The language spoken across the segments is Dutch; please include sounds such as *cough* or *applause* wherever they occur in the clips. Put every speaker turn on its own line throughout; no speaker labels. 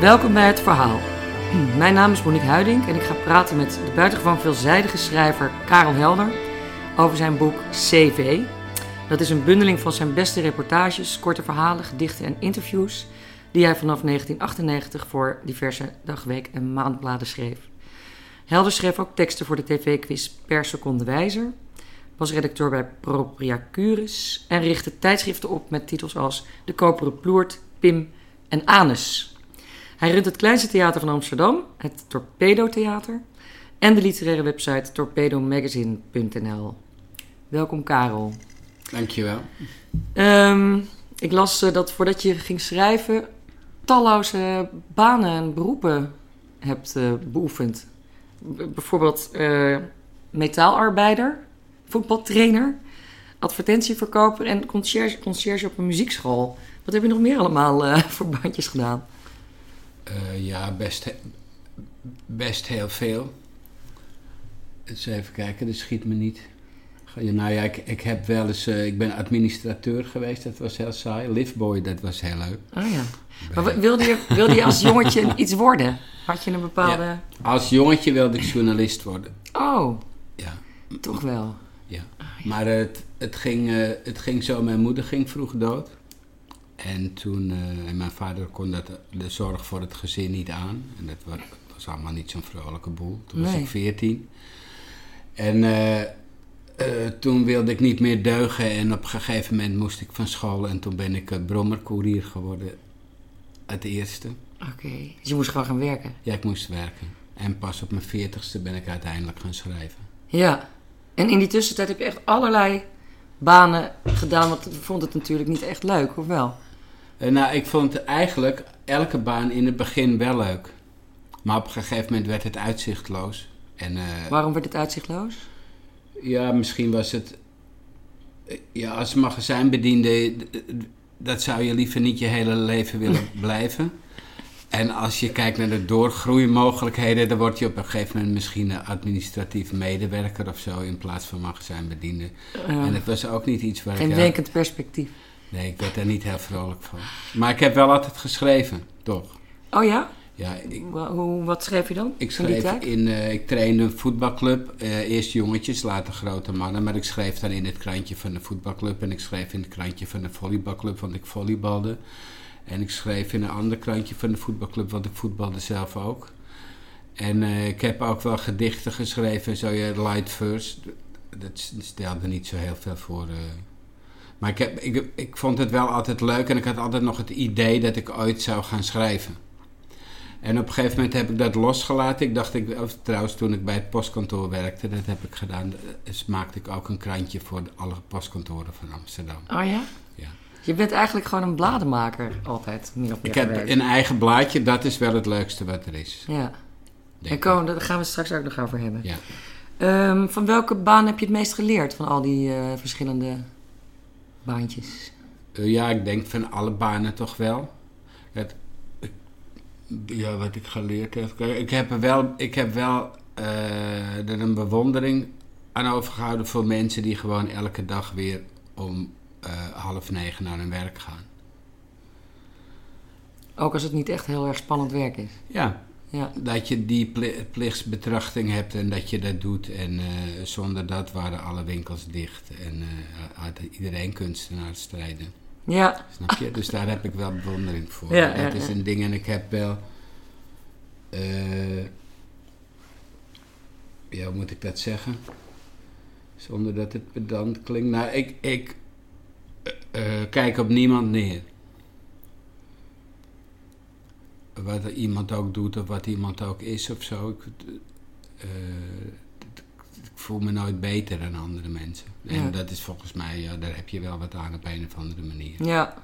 Welkom bij Het Verhaal. *clears throat* Mijn naam is Monique Huiding en ik ga praten met de buitengewoon veelzijdige schrijver Karel Helder over zijn boek CV. Dat is een bundeling van zijn beste reportages, korte verhalen, gedichten en interviews die hij vanaf 1998 voor diverse dagweek- en maandbladen schreef. Helder schreef ook teksten voor de tv-quiz Per Seconde Wijzer, was redacteur bij Propria Curis en richtte tijdschriften op met titels als De Koperen Ploert, Pim en Anus. Hij runt het kleinste theater van Amsterdam, het Torpedo Theater, en de literaire website torpedomagazine.nl. Welkom Karel.
Dankjewel.
Um, ik las uh, dat voordat je ging schrijven talloze banen en beroepen hebt uh, beoefend. B bijvoorbeeld uh, metaalarbeider, voetbaltrainer, advertentieverkoper en conciërge, conciërge op een muziekschool. Wat heb je nog meer allemaal *laughs* voor bandjes gedaan?
Uh, ja, best, best heel veel. Eens even kijken, dat schiet me niet. Nou ja, ik, ik heb wel eens, uh, ik ben administrateur geweest, dat was heel saai. Liftboy, dat was heel leuk.
Oh ja. Maar wilde je, wilde je als *laughs* jongetje iets worden? Had je een bepaalde...
Ja, als jongetje wilde ik journalist worden.
Oh.
Ja.
Toch wel.
Ja. Maar het, het, ging, uh, het ging zo, mijn moeder ging vroeg dood. En toen, uh, en mijn vader kon dat, de zorg voor het gezin niet aan. En dat was, was allemaal niet zo'n vrolijke boel. Toen was ik veertien. En uh, uh, toen wilde ik niet meer deugen. En op een gegeven moment moest ik van school. En toen ben ik brommerkoerier geworden. Het eerste.
Oké. Okay. Dus je moest gewoon gaan werken?
Ja, ik moest werken. En pas op mijn veertigste ben ik uiteindelijk gaan schrijven.
Ja. En in die tussentijd heb je echt allerlei banen gedaan. Want je vond het natuurlijk niet echt leuk, of wel?
Uh, nou, ik vond eigenlijk elke baan in het begin wel leuk. Maar op een gegeven moment werd het uitzichtloos. En, uh,
Waarom werd het uitzichtloos?
Ja, misschien was het... Ja, als magazijnbediende... Dat zou je liever niet je hele leven willen *laughs* blijven. En als je kijkt naar de doorgroeimogelijkheden... dan word je op een gegeven moment misschien een administratief medewerker of zo... in plaats van magazijnbediende.
Uh,
en het was ook niet iets waar
geen
ik...
Geen wenkend perspectief.
Nee, ik werd daar niet heel vrolijk van. Maar ik heb wel altijd geschreven, toch?
Oh ja?
Ja. Ik,
Hoe, wat schreef je dan?
Ik schreef in, in uh, ik trainde een voetbalclub. Uh, eerst jongetjes, later grote mannen. Maar ik schreef dan in het krantje van de voetbalclub. En ik schreef in het krantje van de volleybalclub, want ik volleybalde. En ik schreef in een ander krantje van de voetbalclub, want ik voetbalde zelf ook. En uh, ik heb ook wel gedichten geschreven, zo je light first. Dat stelde niet zo heel veel voor. Maar ik, heb, ik, ik vond het wel altijd leuk en ik had altijd nog het idee dat ik ooit zou gaan schrijven. En op een gegeven moment heb ik dat losgelaten. Ik dacht, ik, of, trouwens toen ik bij het postkantoor werkte, dat heb ik gedaan. Dus maakte ik ook een krantje voor alle postkantoren van Amsterdam.
Oh ja?
Ja.
Je bent eigenlijk gewoon een bladenmaker altijd, min of meer
Ik heb
gewerkt.
een eigen blaadje, dat is wel het leukste wat er is.
Ja. En komen, daar gaan we straks ook nog over hebben.
Ja.
Um, van welke baan heb je het meest geleerd van al die uh, verschillende baantjes?
Uh, ja, ik denk van alle banen toch wel. Het, ik, ja, wat ik geleerd heb. Ik heb er wel, ik heb wel uh, er een bewondering aan overgehouden voor mensen die gewoon elke dag weer om uh, half negen naar hun werk gaan.
Ook als het niet echt heel erg spannend werk is.
Ja,
ja.
Dat je die plichtsbetrachting hebt en dat je dat doet. En uh, zonder dat waren alle winkels dicht. En uh, had iedereen kunstenaar strijden.
Ja.
Snap je? Dus daar heb ik wel bewondering voor.
Ja,
dat
ja,
is een ding en ik heb wel... Uh, ja, hoe moet ik dat zeggen? Zonder dat het pedant klinkt. Nou, ik, ik kijk op niemand neer wat iemand ook doet of wat iemand ook is of zo. Ik, uh, ik voel me nooit beter dan andere mensen. En
Ja.
dat is volgens mij, ja, daar heb je wel wat aan op een of andere manier.
Ja.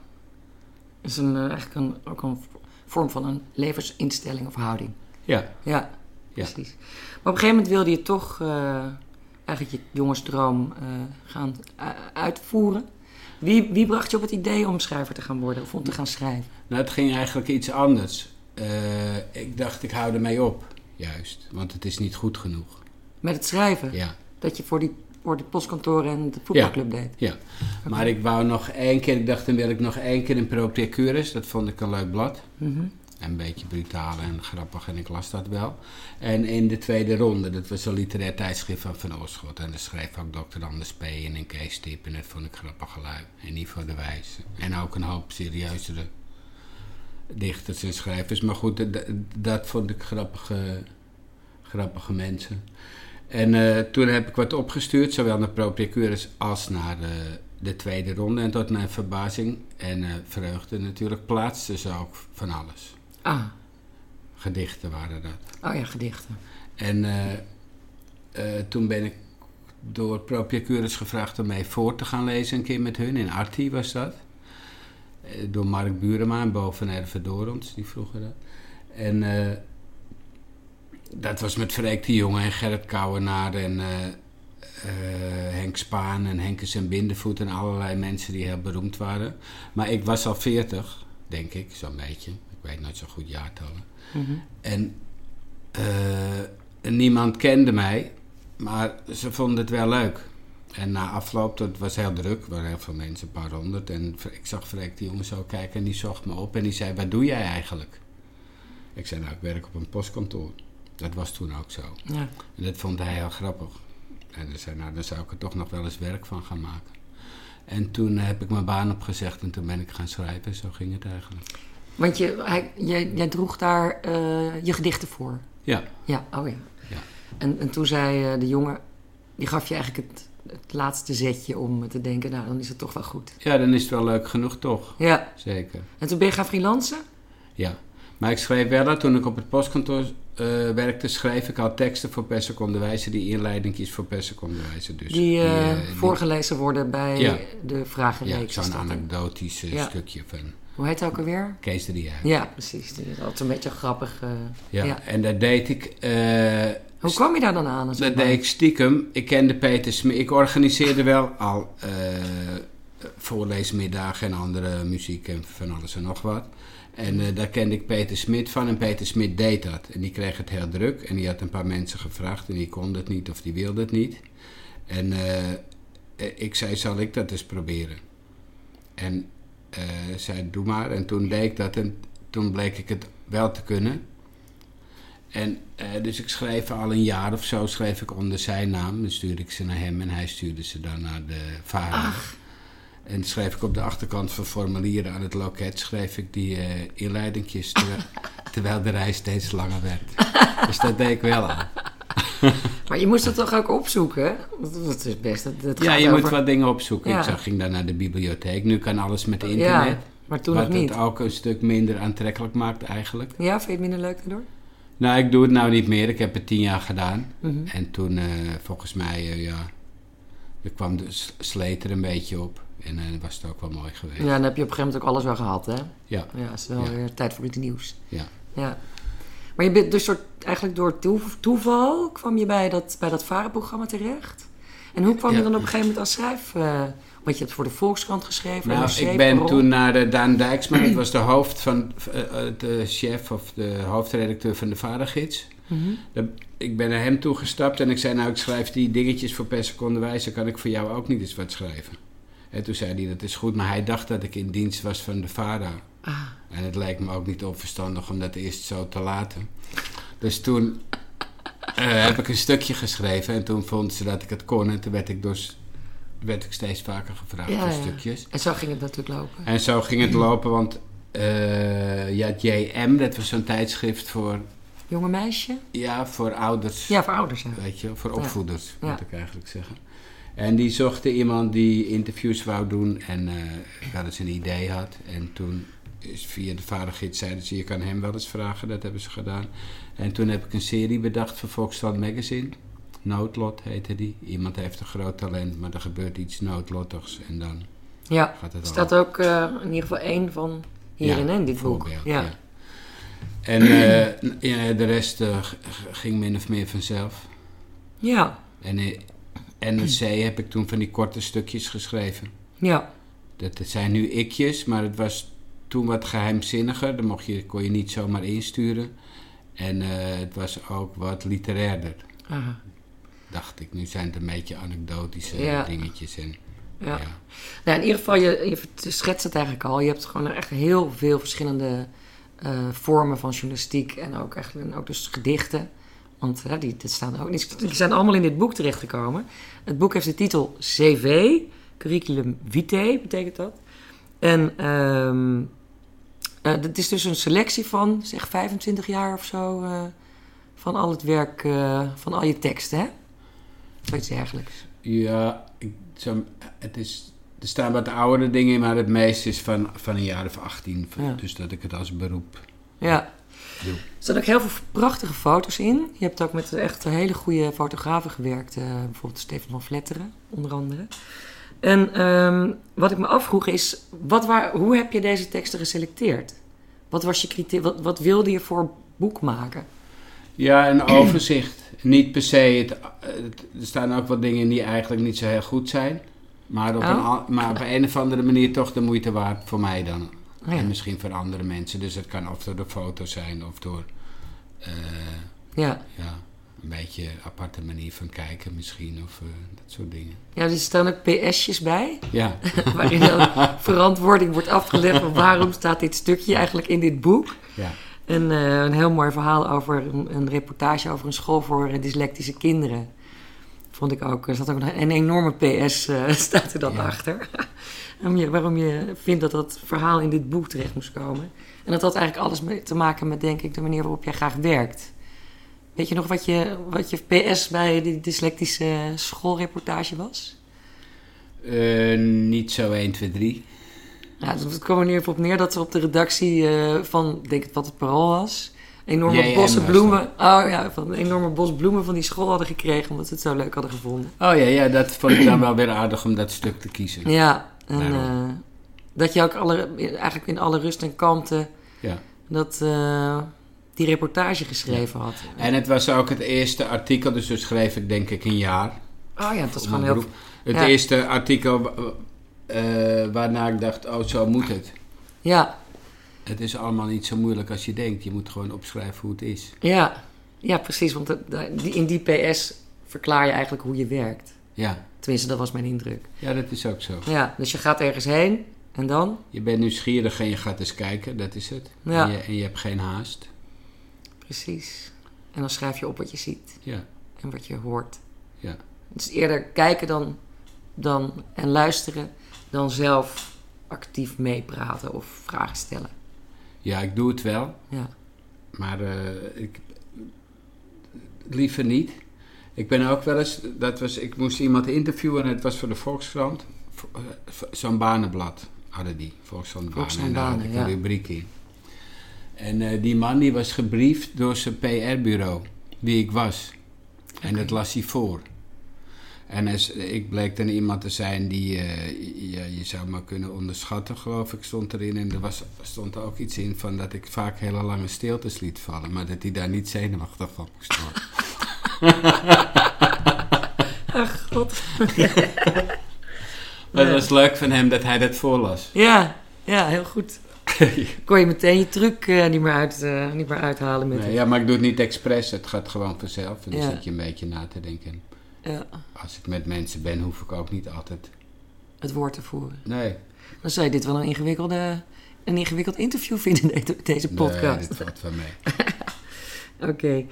Is een, uh, eigenlijk een, ook een vorm van een levensinstelling of houding.
Ja.
Ja, precies. Ja. Maar op een gegeven moment wilde je toch uh, eigenlijk je jongensdroom gaan uitvoeren. Wie, wie bracht je op het idee om schrijver te gaan worden of om te gaan schrijven?
Nou, het ging eigenlijk iets anders. Uh, ik dacht, ik hou ermee op, juist. Want het is niet goed genoeg.
Met het schrijven?
Ja.
Dat je voor, die, voor de postkantoren en de voetbalclub
ja.
deed?
Ja. Okay. Maar ik wou nog één keer, ik dacht, dan wil ik nog één keer in Propria Curis. Dat vond ik een leuk blad.
Mm -hmm.
En een beetje brutaal en grappig en ik las dat wel. En in de tweede ronde, dat was een literair tijdschrift van Van Oorschot. En daar schreef ook Dr. Anders P. en in Kees Tip. En dat vond ik grappig geluid. En Ivo de Wijs. En ook een hoop serieuzere dichters en schrijvers. Maar goed, dat, dat vond ik grappige, grappige mensen. En uh, toen heb ik wat opgestuurd, zowel naar Propricurus als naar de, de, tweede ronde. En tot mijn verbazing en uh, vreugde natuurlijk plaatsten ze ook van alles.
Ah.
Gedichten waren dat.
Oh ja, gedichten.
En toen ben ik door Propricurus gevraagd om mee voor te gaan lezen een keer met hun. In Arti was dat. Door Mark Burema en boven Erve Dorons, die vroegen dat. En dat was met Freek de Jonge en Gerrit Kouwenaar en uh, uh, Henk Spaan en Henkes en Bindevoet en allerlei mensen die heel beroemd waren. Maar ik was al veertig, denk ik, zo'n beetje. Ik weet nooit zo goed jaartallen.
Mm -hmm.
En niemand kende mij, maar ze vonden het wel leuk. En na afloop, dat was heel druk, er waren heel veel mensen, een paar honderd. En ik zag Freek de Jonge zo kijken en die zocht me op en die zei, wat doe jij eigenlijk? Ik zei, nou, ik werk op een postkantoor. Dat was toen ook zo.
Ja.
En dat vond hij heel grappig. En hij zei, nou, dan zou ik er toch nog wel eens werk van gaan maken. En toen heb ik mijn baan opgezegd en toen ben ik gaan schrijven. Zo ging het eigenlijk.
Want je, hij, jij, jij droeg daar uh, je gedichten voor?
Ja.
Ja, oh ja.
ja.
En, en toen zei uh, de jongen, die gaf je eigenlijk het, het laatste zetje om te denken, nou, dan is het toch wel goed.
Ja, dan is het wel leuk genoeg toch.
Ja.
Zeker.
En toen ben je gaan freelancen?
Ja. Maar ik schreef wel, toen ik op het postkantoor uh, werkte, schreef ik al teksten voor per seconde wijze, die inleidingjes voor per seconde wijze. Dus
die, uh, die voorgelezen die, worden bij
ja.
de vragenreeks.
Ja, zo'n anekdotisch
ja.
stukje van...
Hoe heet het ook alweer?
Kees de.
Ja, precies. Die is altijd een beetje grappig.
ja, ja, en dat deed ik...
Hoe kwam je daar dan aan?
Dat deed ik stiekem. Ik kende Peter Smit. Ik organiseerde wel al uh, voorleesmiddagen en andere muziek en van alles en nog wat. En uh, daar kende ik Peter Smit van en Peter Smit deed dat. En die kreeg het heel druk en die had een paar mensen gevraagd en die kon het niet of die wilde het niet. En uh, ik zei, zal ik dat eens proberen? En uh, zei, doe maar. En toen deed ik dat en toen bleek ik het wel te kunnen. En dus ik schreef al een jaar of zo, schreef ik onder zijn naam. Dan stuurde ik ze naar hem en hij stuurde ze dan naar de vader. En schreef ik op de achterkant van formulieren aan het loket, schreef ik die uh, inleidingjes, terwijl, *laughs* terwijl, de reis steeds langer werd. dus dat deed ik wel al. *laughs*
maar je moest het toch ook opzoeken? Dat is best. Dat, dat
ja, je
over...
moet wat dingen opzoeken. Ja. Ik zag, ging dan naar de bibliotheek. Nu kan alles met internet.
Ja, maar toen
wat
nog niet.
het ook een stuk minder aantrekkelijk maakt eigenlijk.
Ja, vind je het minder leuk daardoor?
Nou, ik doe het nou niet meer. Ik heb het tien jaar gedaan.
Mm -hmm.
En toen, uh, volgens mij, uh, ja, er kwam de sleet er een beetje op. En dan uh, was het ook wel mooi geweest.
Ja, dan heb je op een gegeven moment ook alles wel gehad, hè?
Ja.
Ja, het is wel
Ja.
weer tijd voor iets nieuws.
Ja.
Ja. Maar je bent dus soort, eigenlijk door toe- toeval kwam je bij dat, bij dat varenprogramma terecht. En hoe kwam je dan op een gegeven moment als schrijf... want je hebt voor de Volkskrant geschreven.
Nou, ik ben toen naar de Daan Dijksma, dat was de hoofd van, eh, eh, de chef of de hoofdredacteur van de Vadergids.
Mhm.
De- ik ben naar hem toe gestapt en ik zei, nou ik schrijf die dingetjes voor per seconde wijze, kan ik voor jou ook niet eens wat schrijven? En toen zei hij, dat is goed, maar hij dacht dat ik in dienst was van de VARA.
Ah,
En het leek me ook niet onverstandig om dat eerst zo te laten. Dus toen eh, heb ik een stukje geschreven en toen vond ze dat ik het kon en toen werd ik, dus, werd ik steeds vaker gevraagd
Ja,
voor stukjes.
en zo ging het natuurlijk lopen.
En zo ging het lopen, want eh, ja, JM, dat was zo'n tijdschrift voor,
Jonge meisje?
ja, voor ouders,
Ja, voor ouders. Ja.
weet je, voor opvoeders, moet ik eigenlijk zeggen. En die zochten iemand die interviews wou doen en eh wel eens een idee had. En toen is via de vadergids zeiden ze, je kan hem wel eens vragen, dat hebben ze gedaan. En toen heb ik een serie bedacht voor Volkskrant Magazine. Noodlot heette die. Iemand heeft een groot talent, maar er gebeurt iets noodlottigs en dan
ja.
gaat het al.
staat ook eh, in ieder geval één van hierin,
Ja,
in dit boek. Ja.
ja. En *clears throat* ja, de rest eh, ging min of meer vanzelf.
Ja.
En in NRC heb ik toen van die korte stukjes geschreven.
Ja.
Dat zijn nu ikjes, maar het was toen wat geheimzinniger. Daar mocht je, kon je niet zomaar insturen. En het was ook wat literairder,
Aha.
Dacht ik. Nu zijn het een beetje anekdotische
Ja.
dingetjes. En,
Ja.
ja.
Nou, in ieder geval, je, je schetst het eigenlijk al. Je hebt gewoon echt heel veel verschillende eh, vormen van journalistiek en ook, eigenlijk, en ook dus gedichten. Want uh, die, dit staan ook, die, die zijn allemaal in dit boek terechtgekomen. Het boek heeft de titel CV, Curriculum Vitae betekent dat. En um, uh, het is dus een selectie van, zeg 25 jaar of zo, uh, van al het werk, van al je teksten, hè? Dergelijks.
Ja, ik, zo, het is, er staan wat oudere dingen in, maar het meeste is van, van een jaar of 18. Ja. Dus dat ik het als beroep
ja. doe. Er staan ook heel veel prachtige foto's in. Je hebt ook met echt hele goede fotografen gewerkt. bijvoorbeeld Stefan van Vletteren, onder andere. En um, wat ik me afvroeg is, wat waar, hoe heb je deze teksten geselecteerd? Wat was je? Wat, wat wilde je voor boek maken?
Ja, een *clears throat* overzicht. niet per se. Het, het, er staan ook wat dingen die eigenlijk niet zo heel goed zijn. Maar op, oh. een, maar op een of andere manier toch de moeite waard voor mij dan. Oh ja. En misschien voor andere mensen. Dus het kan of door de foto's zijn of door. Uh,
ja.
ja een beetje een aparte manier van kijken misschien, of uh, dat soort dingen.
Ja, er staan ook PS'jes bij.
Ja. *laughs*
waarin dan *laughs* verantwoording wordt afgelegd van waarom staat dit stukje eigenlijk in dit boek.
Ja.
En uh, een heel mooi verhaal over een, een, reportage over een school voor dyslectische kinderen. Vond ik ook. Er zat ook een, een enorme PS uh, *laughs* staat er dan ja. achter. *laughs* waarom je vindt dat dat verhaal in dit boek terecht moest komen. En dat had eigenlijk alles mee te maken met, denk ik, de manier waarop jij graag werkt. Weet je nog wat je, wat je PS bij die dyslectische schoolreportage was?
Uh, niet zo 1, 2, 3.
Ja, het kwam er nu even op neer dat ze op de redactie uh, van, denk ik wat het parool was, enorme bossen bloemen. Oh ja, van een enorme bos bloemen van die school hadden gekregen, omdat ze het zo leuk hadden gevonden.
Oh ja, ja dat vond ik dan wel weer aardig om dat stuk te kiezen.
Ja, en uh, dat je ook alle, eigenlijk in alle rust en kalmte.
Ja.
Dat die reportage geschreven had.
En het was ook het eerste artikel, dus toen schreef ik denk ik een jaar.
Oh ja, dat is gewoon heel...
Het ja. eerste artikel uh, waarna ik dacht, oh zo moet het.
Ja.
Het is allemaal niet zo moeilijk als je denkt. Je moet gewoon opschrijven hoe het is.
Ja, ja precies. Want in die PS verklaar je eigenlijk hoe je werkt.
Ja.
Tenminste, dat was mijn indruk.
Ja, dat is ook zo.
Ja, dus je gaat ergens heen en dan?
Je bent nieuwsgierig en je gaat eens kijken, dat is het.
Ja.
En, je, en je hebt geen haast.
Precies. En dan schrijf je op wat je ziet.
Ja.
En wat je hoort.
Ja.
Dus eerder kijken dan, dan, en luisteren dan zelf actief meepraten of vragen stellen.
Ja, ik doe het wel.
Ja.
Maar uh, ik, liever niet. Ik ben ook wel eens, dat was, ik moest iemand interviewen en het was voor de Volkskrant. Zo'n banenblad hadden die, Volkskrant Banen. En daar had ik een rubriek in. En uh, die man die was gebriefd door zijn PR-bureau, wie ik was. Okay. En dat las hij voor. En is, ik bleek dan iemand te zijn die uh, ja, je zou maar kunnen onderschatten, geloof ik, stond erin. En er was, stond er ook iets in van dat ik vaak hele lange stiltes liet vallen, maar dat hij daar niet zenuwachtig van moest worden. *laughs*
Ach, god. *laughs*
maar het was leuk van hem dat hij dat voorlas.
Ja, ja, heel goed. *laughs* kon je meteen je truc uh, niet, meer uit, uh, niet meer uithalen met
nee, Ja, maar ik doe het niet expres. Het gaat gewoon vanzelf. En dan ja. zit je een beetje na te denken.
Ja.
Als ik met mensen ben, hoef ik ook niet altijd...
Het woord te voeren.
Nee.
Dan zou je dit wel een, ingewikkelde, een ingewikkeld interview vinden, deze podcast.
Nee, dit valt van mij. *laughs*
Oké. Okay.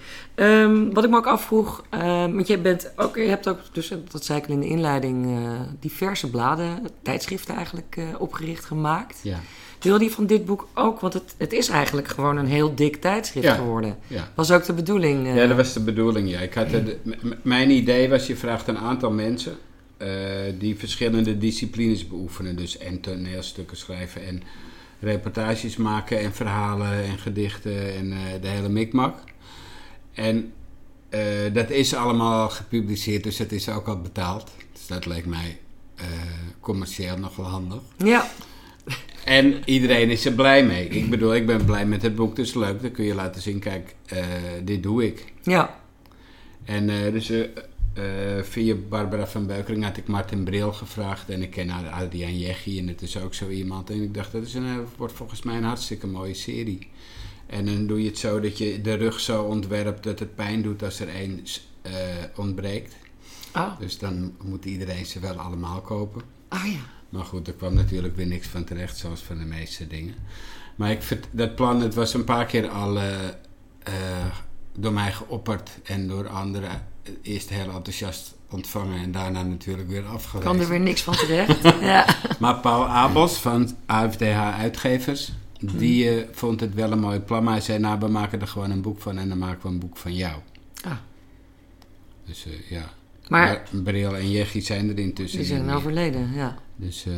Um, wat ik me ook afvroeg, uh, want je, bent ook, je hebt ook, dus, dat zei ik in de inleiding, uh, diverse bladen, tijdschriften eigenlijk uh, opgericht gemaakt.
Ja.
Wilde je van dit boek ook, want het, het is eigenlijk gewoon een heel dik tijdschrift
ja.
geworden.
Ja.
Was ook de bedoeling?
Ja, dat was de bedoeling, ja. Ik had mijn idee was, je vraagt een aantal mensen die verschillende disciplines beoefenen. Dus en toneelstukken schrijven en reportages maken en verhalen en gedichten en de hele mikmak. En dat is allemaal gepubliceerd, dus het is ook al betaald. Dus dat leek mij commercieel nog wel handig.
Ja.
En iedereen is er blij mee. Ik bedoel, ik ben blij met het boek, dus leuk. Dan kun je laten zien, kijk, uh, dit doe ik.
Ja.
En dus via Barbara van Beukering had ik Martin Bril gevraagd. En ik ken Adriaan Jeggi en het is ook zo iemand. En ik dacht, dat is een, wordt volgens mij een hartstikke mooie serie. En dan doe je het zo dat je de rug zo ontwerpt dat het pijn doet als er één uh, ontbreekt.
Ah.
Dus dan moet iedereen ze wel allemaal kopen.
Ah ja.
Maar goed, er kwam natuurlijk weer niks van terecht, zoals van de meeste dingen. Maar ik, dat plan, het was een paar keer al eh, eh, door mij geopperd en door anderen eerst heel enthousiast ontvangen en daarna natuurlijk weer afgewezen.
Kan er weer niks van terecht. *laughs* ja.
Maar Paul Abels van AFDH Uitgevers, die eh, vond het wel een mooi plan. Maar hij zei, nou, we maken er gewoon een boek van en dan maken we een boek van jou.
Ah.
Dus eh, ja.
Maar
Maar Bril en Jeggie zijn er intussen
die zijn overleden, ja.
Dus eh,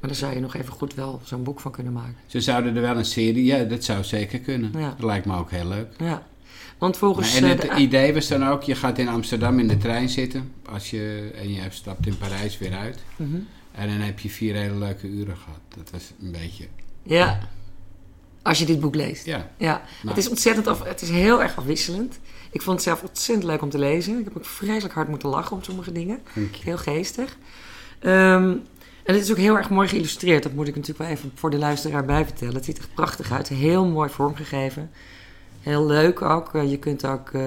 Maar daar zou je nog even goed wel zo'n boek van kunnen maken.
ze zouden er wel een serie... Ja, dat zou zeker kunnen.
Ja.
Dat lijkt me ook heel leuk.
Ja. Want volgens...
Maar en
eh,
het
de-
idee was dan ook, je gaat in Amsterdam in de trein zitten. Als je, en je stapt in Parijs weer uit.
Mhm.
En dan heb je vier hele leuke uren gehad. Dat was een beetje...
Ja. Als je dit boek leest.
Ja,
Ja,
Nou.
het is ontzettend af, het is heel erg afwisselend. Ik vond het zelf ontzettend leuk om te lezen. Ik heb ook vreselijk hard moeten lachen om sommige dingen. Heel geestig. Ehm, en het is ook heel erg mooi geïllustreerd. Dat moet ik natuurlijk wel even voor de luisteraar bij vertellen. Het ziet er prachtig uit. Heel mooi vormgegeven. Heel leuk ook. Eh, je kunt ook, eh,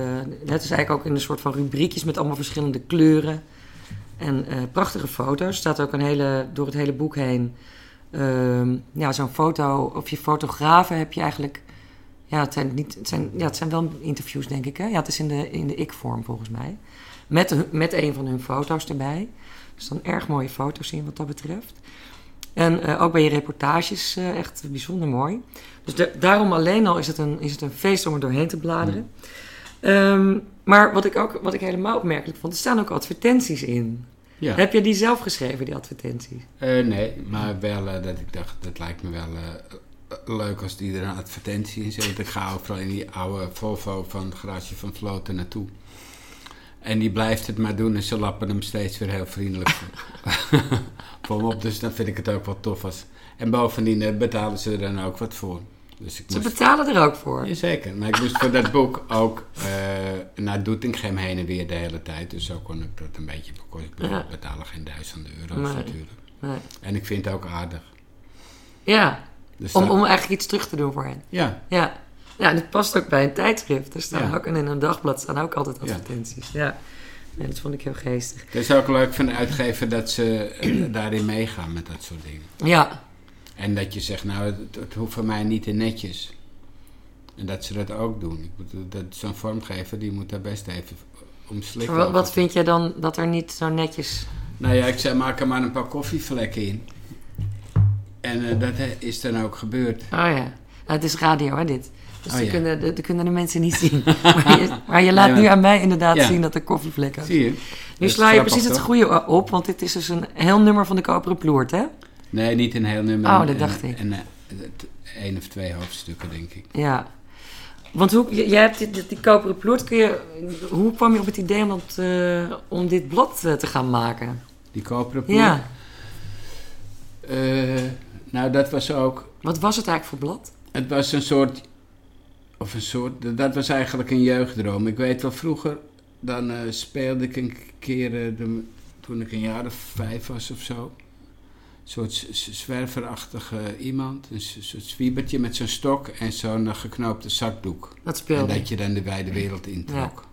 het is eigenlijk ook in een soort van rubriekjes met allemaal verschillende kleuren. En eh, prachtige foto's. Er staat ook een hele, door het hele boek heen. ehm, ja, zo'n foto. Of je fotografen heb je eigenlijk. Ja, het zijn, niet, het zijn, ja, het zijn wel interviews, denk ik. Hè? Ja, het is in de, in de ik-vorm volgens mij. Met, met een van hun foto's erbij. Dus dan erg mooie foto's in wat dat betreft. En eh, ook bij je reportages eh, echt bijzonder mooi. Dus de- daarom alleen al is het, een, is het een feest om er doorheen te bladeren. Ehm, maar wat ik ook wat ik helemaal opmerkelijk vond, er staan ook advertenties in.
Ja.
Heb je die zelf geschreven, die advertenties?
Eh, nee, maar wel dat ik dacht, dat lijkt me wel leuk als die er een advertentie in zet. Ik ga overal in die oude Volvo van het garage van Vloten naartoe. En die blijft het maar doen en ze lappen hem steeds weer heel vriendelijk *laughs* voor me op. Dus dan vind ik het ook wel tof. Als, en bovendien eh, betalen ze er dan ook wat voor. Dus ik
Ze
moest,
betalen er ook voor.
Jazeker, maar ik moest voor dat *laughs* boek ook eh, naar Doetinchem heen en weer de hele tijd. Dus zo kon ik dat een beetje bekostigen.
Ja.
Ik betalen geen duizenden euro's
Nee.
natuurlijk.
Nee.
En ik vind het ook aardig.
Ja,
Dus
om, om eigenlijk iets terug te doen voor hen.
Ja,
Ja. ja, en het past ook bij een tijdschrift. Er staan
Ja.
ook, en in een dagblad staan ook altijd
Ja.
advertenties. Ja, Nee, dat vond ik heel geestig.
het is ook leuk van de uitgever dat ze eh, daarin meegaan met dat soort dingen.
Ja,
En dat je zegt, nou, het, het hoeft voor mij niet te netjes. En dat ze dat ook doen. Zo'n vormgever, die moet daar best even om slikken.
Maar wat, wat vind jij dan dat er niet zo netjes...
Nou ja, ik zei, maak er maar een paar koffievlekken in. En eh, dat eh, is dan ook gebeurd.
Oh ja, Nou, het is radio hè, dit. Dus
Oh
dat,
ja.
kunnen, dat kunnen de mensen niet zien. *laughs* maar, je, maar je laat
Nee,
nu aan mij inderdaad
Ja.
zien dat er koffievlekken
Zie je?
Nu sla je precies het goede op, want dit is dus een heel nummer van de Koperen Ploert, hè?
Nee, niet een heel nummer.
Oh, dat dacht ik.
En, eh, één of twee hoofdstukken, denk ik.
Ja. Want hoe, jij hebt die, die, Koperen Ploert, kun je, hoe kwam je op het idee om, dat, om dit blad te gaan maken?
Die koperen ploeg.
Ja,
Eh, nou, dat was ook...
wat was het eigenlijk voor blad?
Het was een soort... Of een soort... Dat was eigenlijk een jeugddroom. Ik weet wel, vroeger... Dan eh, speelde ik een keer... eh, de, toen ik een jaar of vijf was of zo. Een soort zwerverachtige iemand. Een soort zwiebertje met zo'n stok en zo'n eh, geknoopte zakdoek.
Dat
En
speelde.
dat je dan de wijde wereld introk.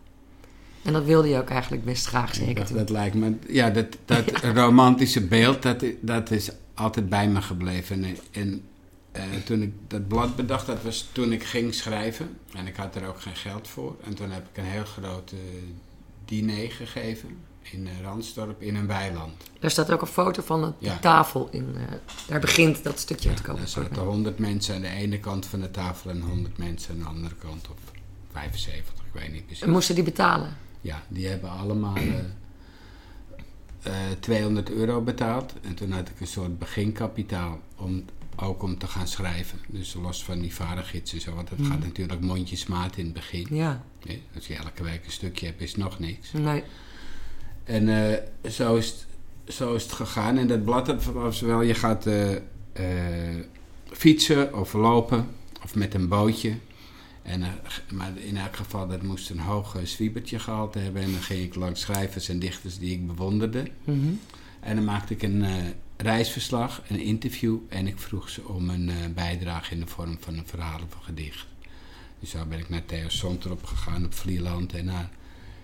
En dat wilde je ook eigenlijk best graag zeker
Dat, lijkt me... Ja, dat, dat *laughs* romantische beeld, dat, dat is altijd bij me gebleven. En, en eh, toen ik dat blad bedacht, dat was toen ik ging schrijven. En ik had er ook geen geld voor. En toen heb ik een heel groot diner gegeven in eh, Ransdorp in een weiland.
Daar staat ook een foto van de
Ja.
tafel in. eh, daar begint dat stukje te komen.
Daar zaten 100 mensen aan de ene kant van de tafel en 100 mensen aan de andere kant. Of 75, ik weet niet precies.
En moesten die betalen?
Ja, die hebben allemaal eh, eh, 200 euro betaald. En toen had ik een soort beginkapitaal om ook om te gaan schrijven. Dus los van die varengids en zo. Want dat
Mhm.
gaat natuurlijk mondjesmaat in het begin.
Ja,
Nee, als je elke week een stukje hebt, is nog niks.
nee.
En eh, zo, is het, zo is het gegaan. En dat blad dat was wel, je gaat eh, fietsen of lopen of met een bootje. En, eh, maar in elk geval, dat moest een hoog zwiebertje gehaald hebben. En dan ging ik langs schrijvers en dichters die ik bewonderde.
Mhm.
En dan maakte ik een eh, reisverslag, een interview. En ik vroeg ze om een eh, bijdrage in de vorm van een verhaal of een gedicht. Dus zo ben ik naar Theo Sontrop gegaan op Vlieland. En naar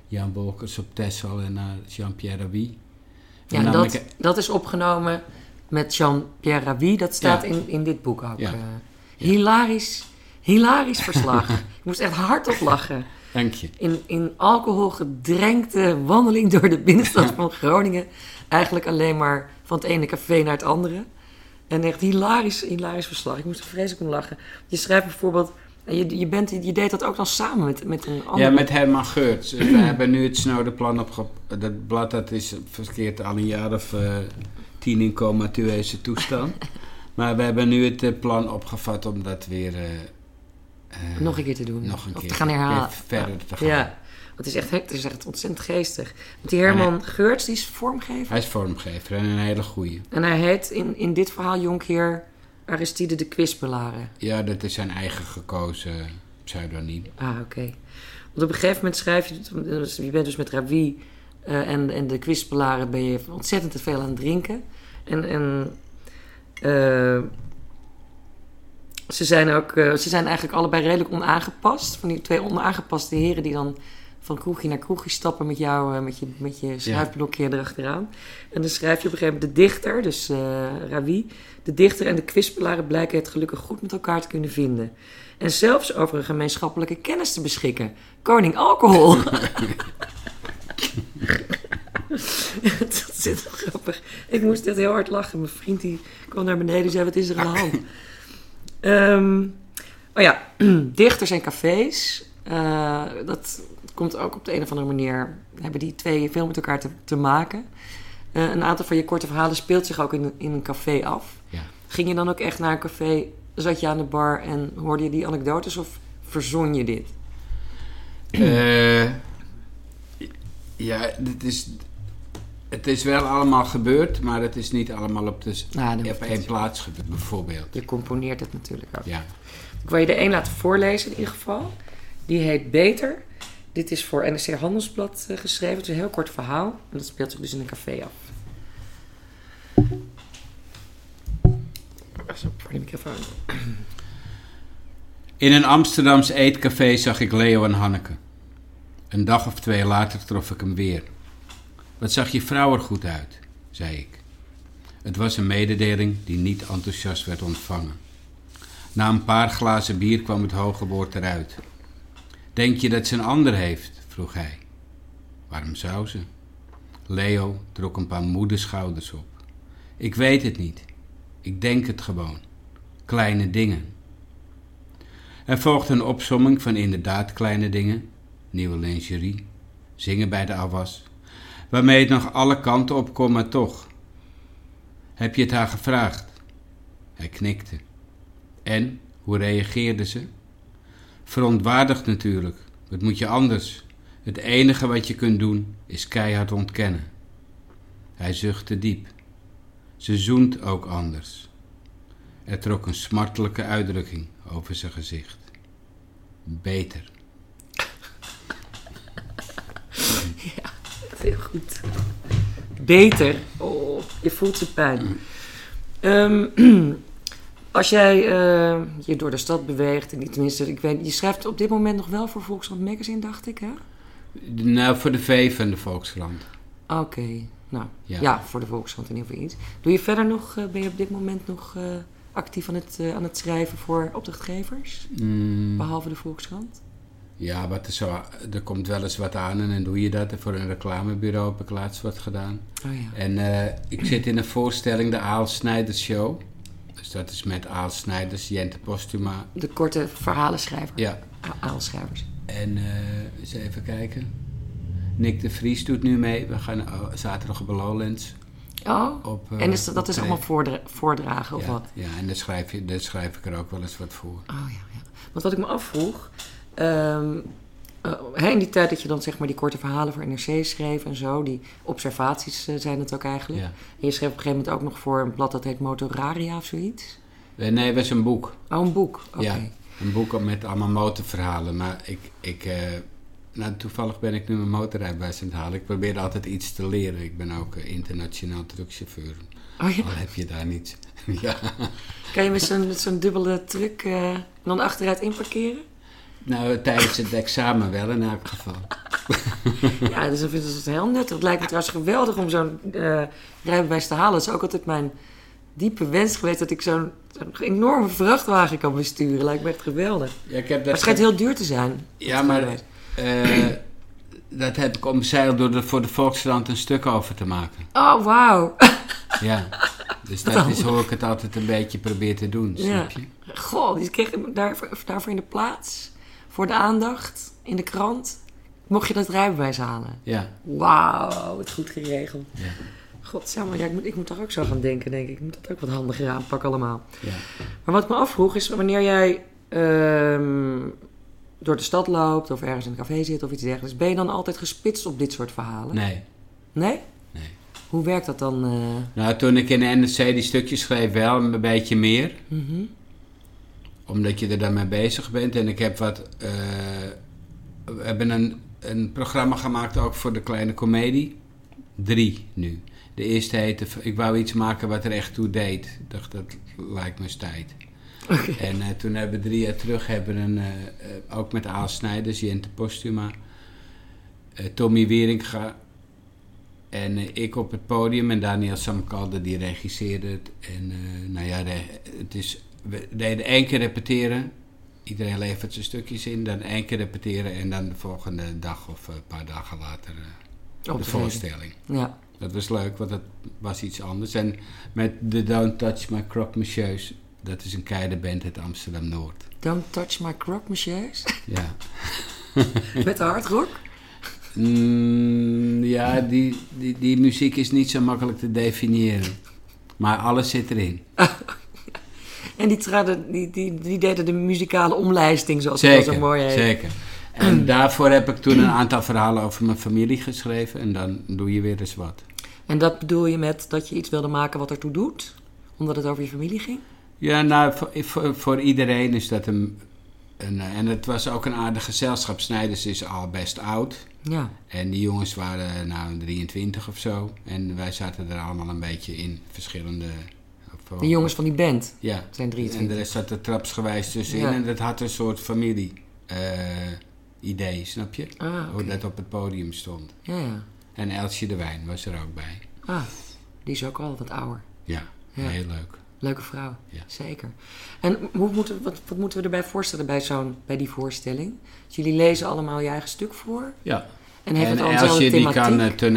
Jan Wolkers op Texel en naar Jean-Pierre Rabhi.
Ja, en dat,
ik-
dat is opgenomen met Jean-Pierre Rabhi. Dat staat
Ja.
in, in dit boek ook.
Ja.
Hilarisch, hilarisch verslag. *laughs* ik moest echt hardop lachen.
Dank je.
In, in alcohol gedrenkte wandeling door de binnenstad van Groningen. Eigenlijk alleen maar van het ene café naar het andere. En echt hilarisch, hilarisch verslag. Ik moest er vreselijk om lachen. Je schrijft bijvoorbeeld... Je, je, bent, je deed dat ook dan samen met, met een ander...
Ja, met Herman Geurts. We hebben nu het Snowdenplan opge... Dat blad dat is verkeerd al een jaar of uh, tien in comatueuze toestand. *laughs* maar we hebben nu het uh, plan opgevat om dat weer... Uh,
nog een keer te doen.
Nog een
of
keer.
te gaan herhalen.
Verder te gaan.
Ja. Het is, echt, het is echt ontzettend geestig. Want die Herman hij, Geurts, die is vormgever.
Hij is vormgever en een hele goeie.
En hij heet in, in dit verhaal Jonkheer Aristide de Kwispelaren.
Ja, dat is zijn eigen gekozen pseudoniem.
Ah, oké. Okay. Want op een gegeven moment schrijf je... Je bent dus met Ravi uh, en, en de Kwispelaren ben je ontzettend te veel aan het drinken. En... en uh, ze zijn ook, uh, ze zijn eigenlijk allebei redelijk onaangepast. Van die twee onaangepaste heren die dan van kroegje naar kroegje stappen met jou, uh, met je, met je schrijfblokje ja. erachteraan. En dan schrijf je op een gegeven moment de dichter, dus uh, Ravi. De dichter en de kwispelaren blijken het gelukkig goed met elkaar te kunnen vinden. En zelfs over een gemeenschappelijke kennis te beschikken. Koning alcohol. *laughs* *laughs* dat zit grappig. Ik moest echt heel hard lachen. Mijn vriend die kwam naar beneden en zei, wat is er aan de hand? Um, oh ja, *clears throat* dichters en cafés. Uh, dat komt ook op de een of andere manier. Hebben die twee veel met elkaar te, te maken. Uh, een aantal van je korte verhalen speelt zich ook in, in een café af.
Ja.
Ging je dan ook echt naar een café? Zat je aan de bar en hoorde je die anekdotes of verzon je dit?
Uh, ja, dit is, het is wel allemaal gebeurd, maar het is niet allemaal op, de,
nou,
op één plaats gebeurd, bijvoorbeeld.
Je componeert het natuurlijk ook.
Ja.
Ik wil je er één laten voorlezen in ieder geval. Die heet Beter. Dit is voor NRC Handelsblad uh, geschreven. Het is een heel kort verhaal. En dat speelt zich dus in een café af. Voor de microfoon.
In een Amsterdams eetcafé zag ik Leo en Hanneke. Een dag of twee later trof ik hem weer. Wat zag je vrouw er goed uit, zei ik. Het was een mededeling die niet enthousiast werd ontvangen. Na een paar glazen bier kwam het hoge woord eruit. Denk je dat ze een ander heeft? vroeg hij. Waarom zou ze? Leo trok een paar moede schouders op. Ik weet het niet. Ik denk het gewoon. Kleine dingen. Er volgde een opsomming van inderdaad kleine dingen. Nieuwe lingerie, zingen bij de afwas, waarmee het nog alle kanten op kon, maar toch. Heb je het haar gevraagd? Hij knikte. En, hoe reageerde ze? Verontwaardigd natuurlijk. Wat moet je anders? Het enige wat je kunt doen is keihard ontkennen. Hij zuchtte diep. Ze zoent ook anders. Er trok een smartelijke uitdrukking over zijn gezicht. Beter.
Ja, heel goed. Beter. Oh, je voelt zijn pijn. Um, *clears throat* als jij uh, je door de stad beweegt, en tenminste, ik weet, je schrijft op dit moment nog wel voor Volkskrant Magazine, dacht ik, hè?
Nou, voor de V van de Volkskrant.
Oké, okay. nou
Ja.
ja. voor de Volkskrant in ieder geval iets. Doe je verder nog, uh, ben je op dit moment nog uh, actief aan het, aan het schrijven voor opdrachtgevers?
Mm,
Behalve de Volkskrant?
Ja, wat er, zo, er komt wel eens wat aan en dan doe je dat. En voor een reclamebureau heb ik laatst wat gedaan.
Oh ja.
En uh, ik zit in een voorstelling, de Aal Snijders Show. Dus dat is met Aal Snijders, Jente Postuma.
De korte verhalenschrijver.
Ja.
Aalschrijvers.
En uh, eens even kijken. Nick de Vries doet nu mee. We gaan uh, zaterdag op Lowlands.
Oh,
op, uh,
en is dat, dat is allemaal voordra voordragen of
ja,
wat?
Ja, en daar schrijf, je, daar schrijf ik er ook wel eens wat voor.
Oh ja, ja. Want wat ik me afvroeg... Um, uh, in die tijd dat je dan zeg maar die korte verhalen voor NRC schreef en zo, die observaties uh, zijn het ook eigenlijk.
Ja.
En je schreef op een gegeven moment ook nog voor een blad dat heet Motoraria of zoiets.
Uh, nee, het was een boek.
Oh, een boek. Oké.
Ja, een boek met allemaal motorverhalen. Maar ik, ik uh, nou, toevallig ben ik nu mijn motorrijbewijs aan het halen. Ik probeer altijd iets te leren. Ik ben ook internationaal truckchauffeur.
Oh, ja?
Al heb je daar niets. *laughs* ja.
Kan je met zo'n zo dubbele truck dan achteruit inparkeren?
Nou, tijdens het examen wel in elk geval. *laughs*
ja, dus dan vind ik het heel nuttig. Het lijkt me trouwens geweldig om zo'n uh, rijbewijs te halen. Dat is ook altijd mijn diepe wens geweest dat ik zo'n enorme vrachtwagen kan besturen. Lijkt me echt geweldig.
Ja, ik heb
Maar
dat
het schijnt heel duur te zijn.
Ja, maar eh, dat heb ik omzeild door er voor de Volkskrant een stuk over te maken.
Oh, wauw.
Ja. Dus *laughs* dat is hoe ik het altijd een beetje probeer te doen, snap je?
Goh, die kreeg ik daarvoor, daarvoor in de plaats. Voor de aandacht. In de krant. Mocht je dat rijbewijs halen.
Ja.
Wauw, wat goed geregeld.
Ja.
Ja, ik, moet, ik moet daar ook zo gaan denken, denk ik. Ik moet dat ook wat handiger aanpakken allemaal.
ja.
Maar wat ik me afvroeg is, wanneer jij ehm, door de stad loopt... of ergens in een café zit of iets dergelijks... ben je dan altijd gespitst op dit soort verhalen?
Nee.
Nee?
Nee.
Hoe werkt dat dan? eh?
Nou, toen ik in de NRC die stukjes schreef, wel een beetje meer.
Mhm.
Omdat je er dan mee bezig bent. En ik heb wat... eh, we hebben een, een programma gemaakt ook voor de kleine komedie. Drie nu. De eerste heette... Ik wou iets maken wat er echt toe deed. Ik dacht, dat lijkt me eens tijd. En eh, toen hebben we drie jaar terug... Hebben een, eh, ook met Aal Snijders, Jente Postuma... Tommy Wieringa... En ik op het podium en Daniel Samkalde die regisseerde het. En nou ja, de- het is, we deden één keer repeteren. Iedereen levert zijn stukjes in. Dan één keer repeteren en dan de volgende dag of een paar dagen later eh, de
Optreden.
voorstelling.
Ja.
Dat was leuk, want dat was iets anders. En met de Don't Touch My Croque Monsieurs, dat is een keideband uit Amsterdam-Noord.
Don't touch my croque monsieurs.
Ja. *laughs*
Met de hardrock.
Mm, ja, die, die, die muziek is niet zo makkelijk te definiëren. Maar alles zit erin. *laughs*
En die, traden, die, die, die deden de muzikale omlijsting, zoals het
Zeker,
zo mooi heet.
zeker. En daarvoor heb ik toen een aantal verhalen over mijn familie geschreven. En dan doe je weer eens wat.
En dat bedoel je met dat je iets wilde maken wat ertoe doet? Omdat het over je familie ging?
Ja, nou, voor, voor, voor iedereen is dat een, een... En het was ook een aardig gezelschap. Snijders is al best oud.
Ja.
En die jongens waren nou 23 of zo. En wij zaten er allemaal een beetje in verschillende...
De jongens van die band
Ja.
zijn
En de
23.
rest zat er trapsgewijs tussenin.
Ja.
En dat had een soort familie eh, idee, snap je?
Ah,
Hoe dat op het podium stond.
Ja, ja.
En Elsje de Wijn was er ook bij.
Ah, die is ook al wat ouder.
Ja,
Ja.
heel leuk.
Leuke vrouw,
Ja.
zeker. En hoe moeten, wat, wat moeten we erbij voorstellen bij, zo'n, bij die voorstelling? Dus jullie lezen allemaal je eigen stuk voor?
Ja.
En heeft
en
het al eenzelfde
Elsje die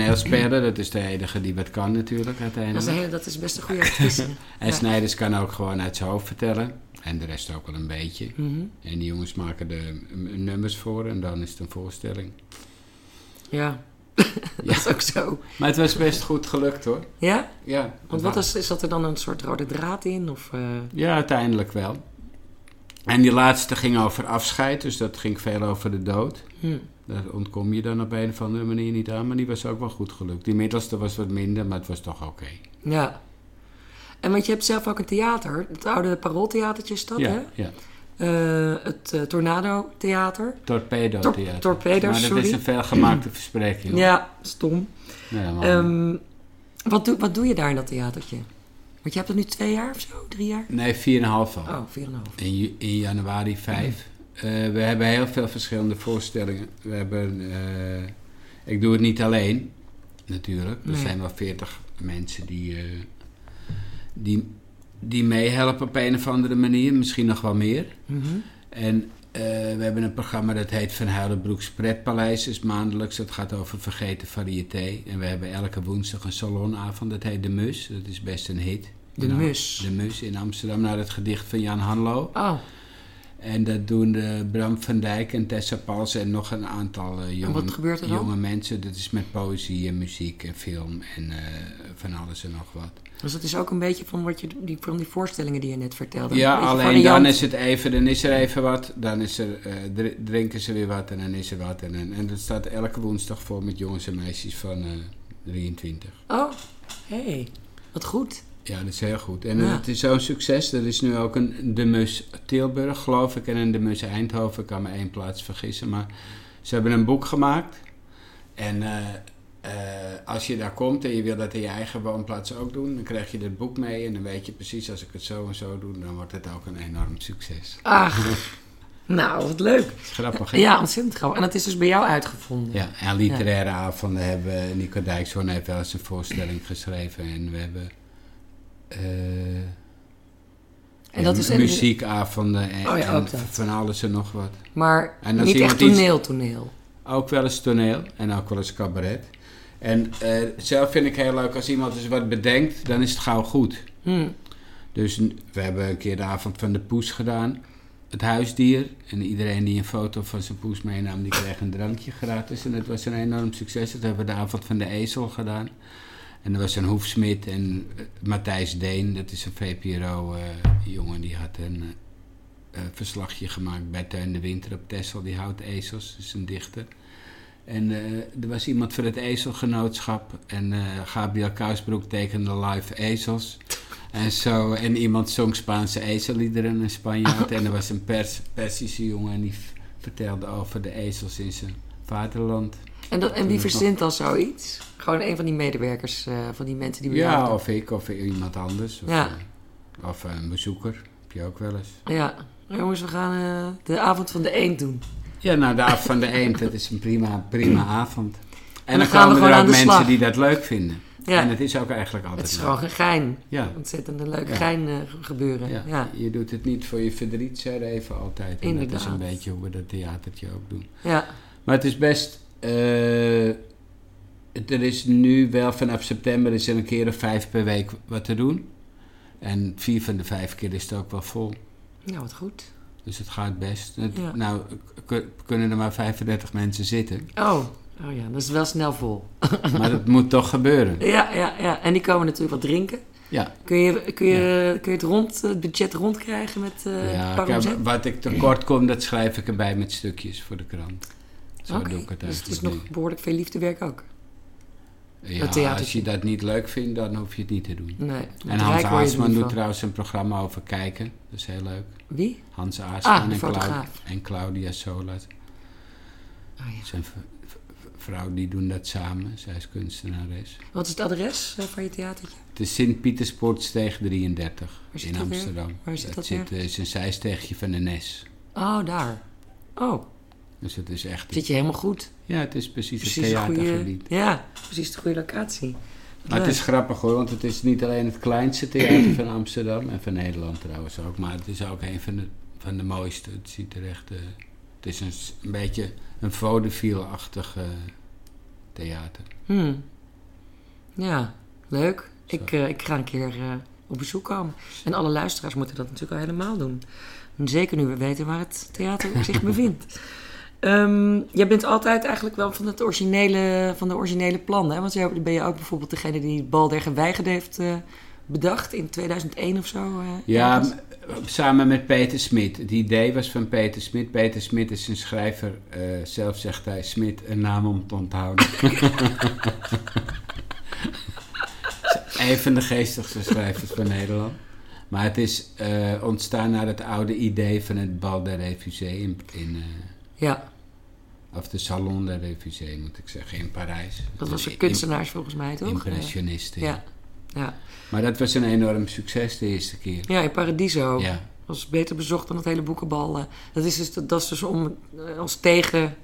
kan spelen. Dat is de enige die wat kan natuurlijk
dat, is
uiteindelijk.
een hele, dat is best een goede actrice. *laughs*
En
Ja.
Snijders kan ook gewoon uit zijn hoofd vertellen. En de rest ook wel een beetje.
Mhm.
En die jongens maken de mm, nummers voor en dan is het een voorstelling.
Ja, *laughs*
Ja.
dat is ook zo.
Maar het was best goed gelukt hoor.
Ja?
Ja,
Want wat is, is dat er dan een soort rode draad in? Of, eh,
Ja, uiteindelijk wel. En die laatste ging over afscheid, dus dat ging veel over de dood.
hm.
Daar ontkom je dan op een of andere manier niet aan, maar die was ook wel goed gelukt. Die middelste was wat minder, maar het was toch oké.
Ja. En want je hebt zelf ook een theater. Het oude Parooltheatertje is dat, hè?
Ja, ja.
Eh, het eh, Tornado Theater.
Torpedo
Tor-
theater.
torpedo,
Maar dat
sorry.
is een veelgemaakte verspreking.
Ja, stom.
Ja, maar-
Ehm, wat, doe, wat doe je daar in dat theatertje? Want je hebt het nu twee jaar of zo? Drie jaar?
nee, 4,5 al.
Oh, vier en een half.
In, januari 5. Eh, we hebben heel veel verschillende voorstellingen. We hebben, eh, ik doe het niet alleen, natuurlijk. Er
Nee.
zijn wel 40 mensen die, eh, die, die meehelpen op een of andere manier. Misschien nog wel meer.
Mhm.
En eh, we hebben een programma dat heet Van Huilenbroeks Pretpaleis. Is maandelijks. Dat gaat over vergeten variété. En we hebben elke woensdag een salonavond. Dat heet De Mus. Dat is best een hit.
De
In Am-
Mus.
De Mus in Amsterdam. Naar het gedicht van Jan Hanlo.
Oh,
En dat doen de Bram van Dijk en Tessa Pals en nog een aantal eh, jonge,
wat gebeurt er dan?
jonge mensen. Dat is met poëzie en muziek en film en eh, van alles en nog wat.
Dus dat is ook een beetje van, wat je, die, van die voorstellingen die je net vertelde.
Ja, alleen
variant.
dan is het even, dan is er even wat, dan is er, eh, dr- drinken ze weer wat en dan is er wat. En, en, en dat staat elke woensdag vol met jongens en meisjes van eh 23.
Oh, hey, wat goed.
Ja, dat is heel goed. En
Ja.
het is zo'n succes. Er is nu ook een De Mus Tilburg, geloof ik, en een De Mus Eindhoven. Ik kan me één plaats vergissen. Maar ze hebben een boek gemaakt. En eh, eh, als je daar komt en je wil dat in je eigen woonplaats ook doen, dan krijg je dat boek mee. En dan weet je precies, als ik het zo en zo doe, dan wordt het ook een enorm succes.
Ach, nou, wat leuk.
grappig, hè?
Ja, ontzettend grappig. En dat is dus bij jou uitgevonden.
Ja, en literaire avonden hebben Nico Dijkshoorn heeft wel eens een voorstelling geschreven. En we hebben eh,
En dat is
muziekavonden en,
Oh ja,
en van alles en nog wat.
Maar
En
niet echt
iets-
toneel, toneel.
Ook wel eens toneel en ook wel eens cabaret. En eh, zelf vind ik heel leuk als iemand eens wat bedenkt, dan is het gauw goed.
Hm.
Dus we hebben een keer de avond van de poes gedaan. Het huisdier. En iedereen die een foto van zijn poes meenam, die kreeg een drankje gratis. En dat was een enorm succes. Dat hebben we de avond van de ezel gedaan. En er was een hoefsmid en eh, Matthijs Deen, dat is een VPRO-jongen, die had een eh, eh, verslagje gemaakt bij Teun de Winter op Texel. Die houdt ezels, is een dichter. En eh, er was iemand voor het ezelgenootschap. En eh, Gabriel Kousbroek tekende live ezels. En, zo, en iemand zong Spaanse ezelliederen, een Spanjaard. *laughs* En er was een pers, Persische jongen en die vertelde over de ezels in zijn vaderland.
En, dat, en wie verzint dan zoiets? Gewoon een van die medewerkers, eh, van die mensen die jou
Ja, of ik, of iemand anders. Of,
Ja.
of een bezoeker, heb je ook wel eens.
Ja, jongens, we gaan de avond van de eend doen.
Ja, nou, de avond van de eend, dat is een prima, prima avond. En,
dan
dan,
gaan we
komen
gewoon
er ook mensen
slag.
die dat leuk vinden.
Ja,
En het is ook eigenlijk altijd
het is
leuk.
gewoon een gein.
Ja,
Ontzettend een leuk
Ja.
gein eh, gebeuren.
ja.
Ja.
je doet het niet voor je verdriet, zei even altijd. En dat is
Inderdaad.
een beetje hoe we dat theatertje ook doen.
Ja.
Maar het is best... eh, er is nu wel vanaf september is er een keer of vijf per week wat te doen. En vier van de vijf keer is het ook wel vol.
ja, wat goed.
Dus het gaat best. Het-
Ja.
Nou, kunnen er maar 35 mensen zitten.
Oh. oh ja, dat is wel snel vol. *laughs*
Maar dat moet toch gebeuren.
Ja, ja, ja. En die komen natuurlijk wat drinken.
Ja,
Kun je, kun je, kun je het, rond, het budget rondkrijgen met eh
ja kijk, wat ik tekort kom, dat schrijf ik erbij met stukjes voor de krant. Zo
Oké,
doe ik het
dus het is nog behoorlijk veel liefdewerk ook.
Ja,
het
als je dat niet leuk vindt, dan hoef je het niet te doen.
Nee.
En Hans
niet
doet trouwens een programma over kijken. Dat is heel leuk.
Wie?
Hans
Ah,
Aasman
de
en, Clau-
fotograaf.
en Claudia Solat.
Oh, ja.
Zijn vrouw, die doen dat samen. Zij is kunstenares.
Wat is het adres eh, van je theatertje?
Het is Sint-Pieterspoortsteeg 33
Waar zit
in
weer?
Amsterdam.
Waar zit dat
zit,
weer?
eh, is een zijsteegje van de Nes.
Oh, daar. Oh,
Dus het is echt...
zit je helemaal goed.
Ja, het is precies,
Precies
het
goede,
theatergebied.
ja, precies de goede locatie.
Maar het is grappig hoor, want het is niet alleen het kleinste theater van Amsterdam en van Nederland trouwens ook, maar het is ook een van de, van de mooiste. Het ziet er echt, eh, het is een, beetje een vaudeville-achtig theater.
Hmm. Ja, leuk.
Zo.
Ik, eh, ik ga een keer eh, op bezoek komen. En alle luisteraars moeten dat natuurlijk al helemaal doen. En zeker nu we weten waar het theater zich bevindt. *laughs* Ehm, jij bent altijd eigenlijk wel van, het originele, van de originele plannen. Want jij ben je ook bijvoorbeeld degene die Balderge Weigerd heeft eh, bedacht in 2001 of zo. eh,
Ja, samen met Peter Smit. Het idee was van Peter Smit. Peter Smit is een schrijver, eh, zelf zegt hij Smit, een naam om te onthouden. *laughs* een van de geestigste schrijvers van Nederland. Maar het is ontstaan naar het oude idee van het Bal des Refusés in, in
ja,
of de Salon des Refusés moet ik zeggen, in Parijs.
dat was
Een
een kunstenaars volgens mij, toch?
Impressionisten.
Eh,
ja.
ja.
Maar dat was een enorm succes de eerste keer.
ja, in Paradiso.
Ja.
was beter bezocht dan het hele boekenbal. eh. Dat is dus, dat is dus om, eh, als tegen,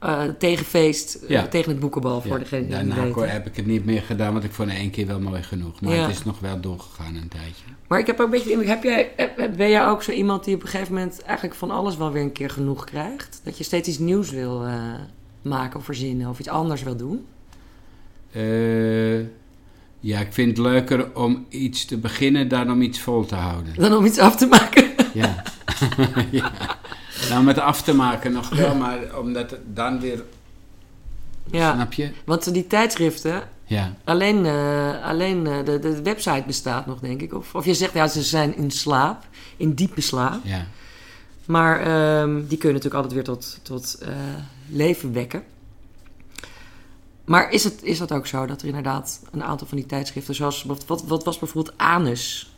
eh, tegenfeest eh, tegen het boekenbal, voor
Ja,
degene die
Daarna ko-
weten.
heb ik het niet meer gedaan, want ik vond één keer wel mooi genoeg. Maar
Ja.
het is nog wel doorgegaan een tijdje.
Maar ik heb ook een beetje de indruk, heb jij, heb- ben jij ook zo iemand die op een gegeven moment eigenlijk van alles wel weer een keer genoeg krijgt? Dat je steeds iets nieuws wil eh, maken of verzinnen of iets anders wil doen?
Ja, ik vind het leuker om iets te beginnen dan om iets vol te houden.
Dan om iets af te maken?
Ja. *laughs* *laughs* ja. Nou, met af te maken nog wel, *laughs* maar omdat het dan weer...
ja,
Snap je?
want die tijdschriften,
Ja.
alleen, eh, alleen eh, de, de website bestaat nog, denk ik. Of, of je zegt, ja, ze zijn in slaap, in diepe slaap.
Ja.
Maar ehm, die kun je natuurlijk altijd weer tot, tot eh, leven wekken. Maar is, het, is dat ook zo dat er inderdaad een aantal van die tijdschriften, zoals wat, wat was bijvoorbeeld Anus?